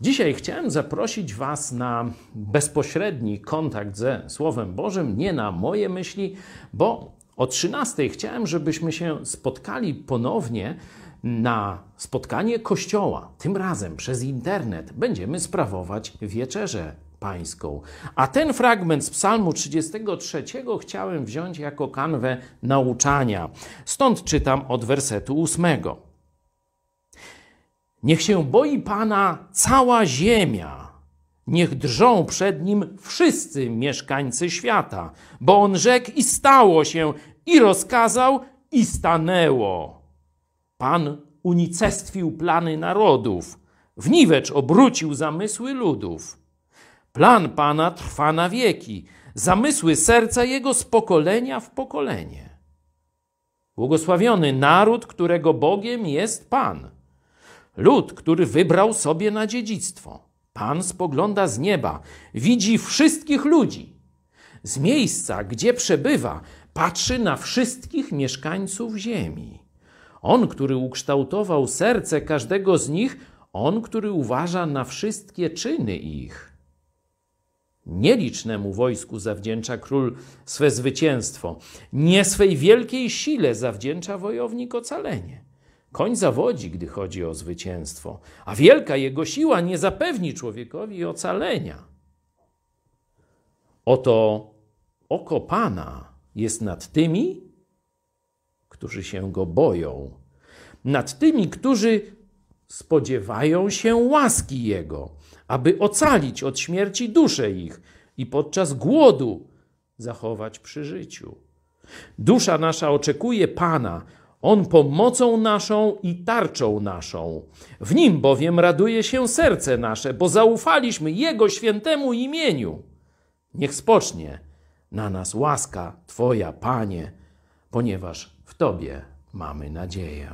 Dzisiaj chciałem zaprosić Was na bezpośredni kontakt ze Słowem Bożym, nie na moje myśli, bo o 13 chciałem, żebyśmy się spotkali ponownie na spotkanie Kościoła. Tym razem przez internet będziemy sprawować wieczerzę pańską. A ten fragment z Psalmu 33 chciałem wziąć jako kanwę nauczania. Stąd czytam od wersetu 8. Niech się boi Pana cała ziemia. Niech drżą przed nim wszyscy mieszkańcy świata, bo on rzekł i stało się, i rozkazał i stanęło. Pan unicestwił plany narodów, w niwecz obrócił zamysły ludów. Plan Pana trwa na wieki, zamysły serca Jego z pokolenia w pokolenie. Błogosławiony naród, którego Bogiem jest Pan. Lud, który wybrał sobie na dziedzictwo. Pan spogląda z nieba, widzi wszystkich ludzi. Z miejsca, gdzie przebywa, patrzy na wszystkich mieszkańców ziemi. On, który ukształtował serce każdego z nich, on, który uważa na wszystkie czyny ich. Nielicznemu wojsku zawdzięcza król swe zwycięstwo, nie swej wielkiej sile zawdzięcza wojownik ocalenie. Koń zawodzi, gdy chodzi o zwycięstwo, a wielka jego siła nie zapewni człowiekowi ocalenia. Oto oko Pana jest nad tymi, którzy się go boją, nad tymi, którzy spodziewają się łaski Jego, aby ocalić od śmierci duszę ich i podczas głodu zachować przy życiu. Dusza nasza oczekuje Pana, On pomocą naszą i tarczą naszą. W Nim bowiem raduje się serce nasze, bo zaufaliśmy Jego świętemu imieniu. Niech spocznie na nas łaska Twoja, Panie, ponieważ w Tobie mamy nadzieję.